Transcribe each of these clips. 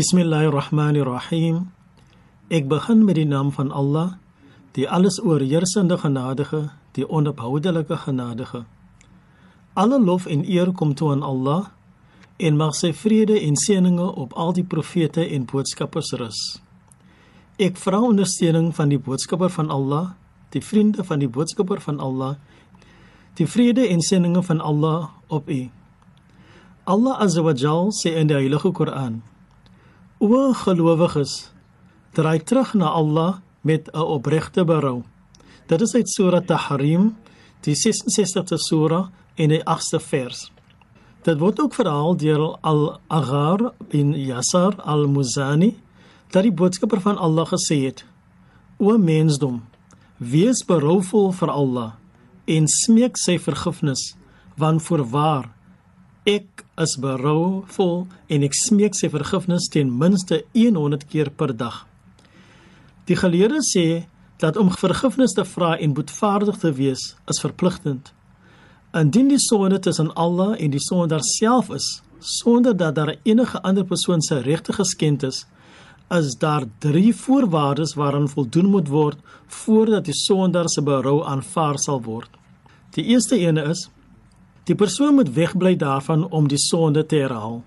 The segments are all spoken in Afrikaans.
Bismillahirrahmanirrahim. Ek begin met die naam van Allah, die alles oorheersende genadige, die onophoudelike genadige. Alle lof en eer kom toe aan Allah en mag sy vrede en seënings op al die profete en boodskappers rus. Ek vra ondersteuning van die boodskapper van Allah, die vriende van die boodskapper van Allah, die vrede en seënings van Allah op u. Allah Azza wa Jal sê in die Heilige Koran: O gelowiges, draai terug na Allah met 'n opregte berou. Dit is uit Surah Tahrim, die 66ste surah en die 8ste vers. Dit word ook verhaal deur Al-Aghar bin Yasar Al-Muzani dat die boodskapper van Allah gesê het: O mensdom, wees berouvol vir Allah en smeek sy vergifnis, want voorwaar ek is berouvol en ek smeek sy vergifnis ten minste 100 keer per dag. Die geleerdes sê dat om vergifnis te vra en boetvaardig te wees is verpligtend. Indien die sonde tussen Allah en die sondaar self is, sonder dat daar enige ander persoon se regte geskend is, is daar 3 voorwaardes waaraan voldoen moet word voordat die sondaar se berou aanvaar sal word. Die eerste ene is die persoon moet wegbly daarvan om die sonde te herhaal.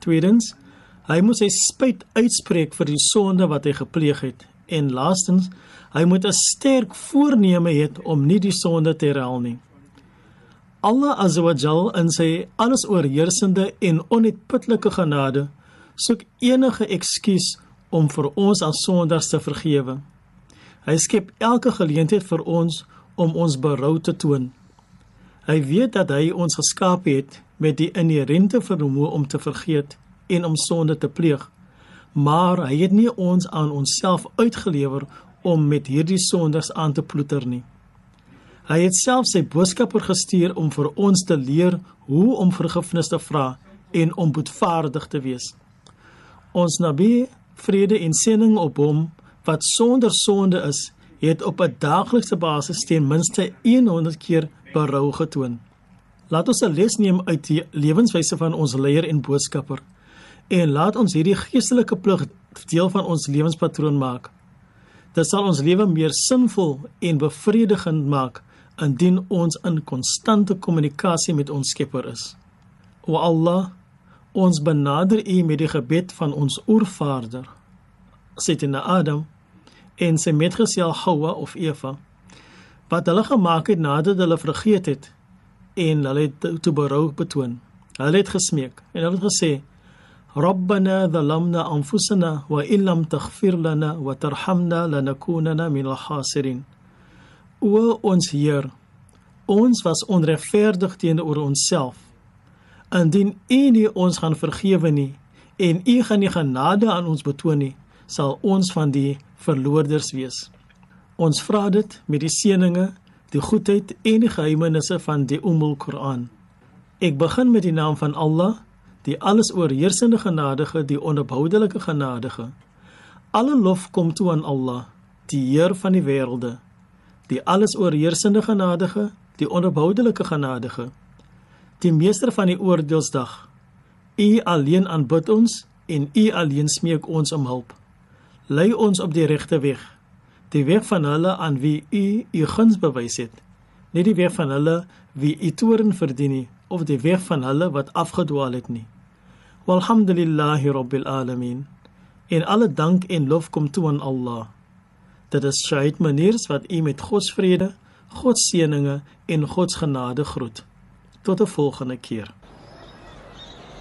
Tweedens, hy moet sy spyt uitspreek vir die sonde wat hy gepleeg het en laastens, hy moet 'n sterk voorneme hê om nie die sonde te herhaal nie. Allah Azza wa Jal in sy alles oorheersende en onuitputlike genade soek enige ekskuus om vir ons as sondaars te vergewe. Hy skep elke geleentheid vir ons om ons berou te toon. Hy weet dat hy ons geskaap het met die inherente vermoë om te vergeet en om sonde te pleeg. Maar hy het nie ons aan onsself uitgelewer om met hierdie sondes aan te ploeter nie. Hy het self sy boodskapper gestuur om vir ons te leer hoe om vergifnis te vra en om boetvaardig te wees. Ons Nabi, vrede en seëning op hom wat sonder sonde is, het op 'n daaglikse basis ten minste 100 keer berou getoon. Laat ons 'n les neem uit die lewenswyse van ons leier en boodskapper en laat ons hierdie geestelike plig deel van ons lewenspatroon maak. Dit sal ons lewe meer sinvol en bevredigend maak indien ons in konstante kommunikasie met ons Skepper is. O Allah, ons benader U met die gebed van ons oervader, Sayyidina Adam en sy metgesel Hawa of Eva, wat hulle gemaak het nadat hulle vergeet het en hulle het toe berou betoon. Hulle het gesmeek en hulle het gesê: "Rabbana zalamna anfusana wa illam taghfir lana wa tarhamna lanakunanna minal khasirin." O ons Heer, ons was onregverdig teenoor onsself. Indien U nie ons gaan vergewe nie en U gaan nie genade aan ons betoon nie, sal ons van die verloorders wees. Ons vra dit met die seëninge, die goedheid en die geheimenisse van die Ummul Quran. Ek begin met die naam van Allah, die alles oorheersende genadige, die onophoudelike genadige. Alle lof kom toe aan Allah, die Heer van die wêrelde die alles oorheersende genadige, die onophoudelike genadige, die meester van die oordeelsdag. U alleen aanbid ons en u alleen smeek ons om hulp. Lei ons op die regte weg, die weg van hulle aan wie u u guns bewys het, nie die weg van hulle wie u toorn verdien nie of die weg van hulle wat afgedwaal het nie. Walhamdulillahi rabbil alamin. In alle dank en lof kom toe aan Allah. Dit is Shahid Maniers wat u met God se vrede, God se seëninge en God se genade groet. Tot 'n volgende keer.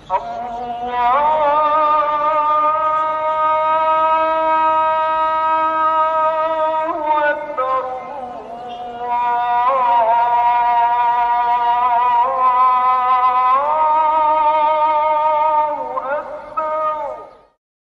Allah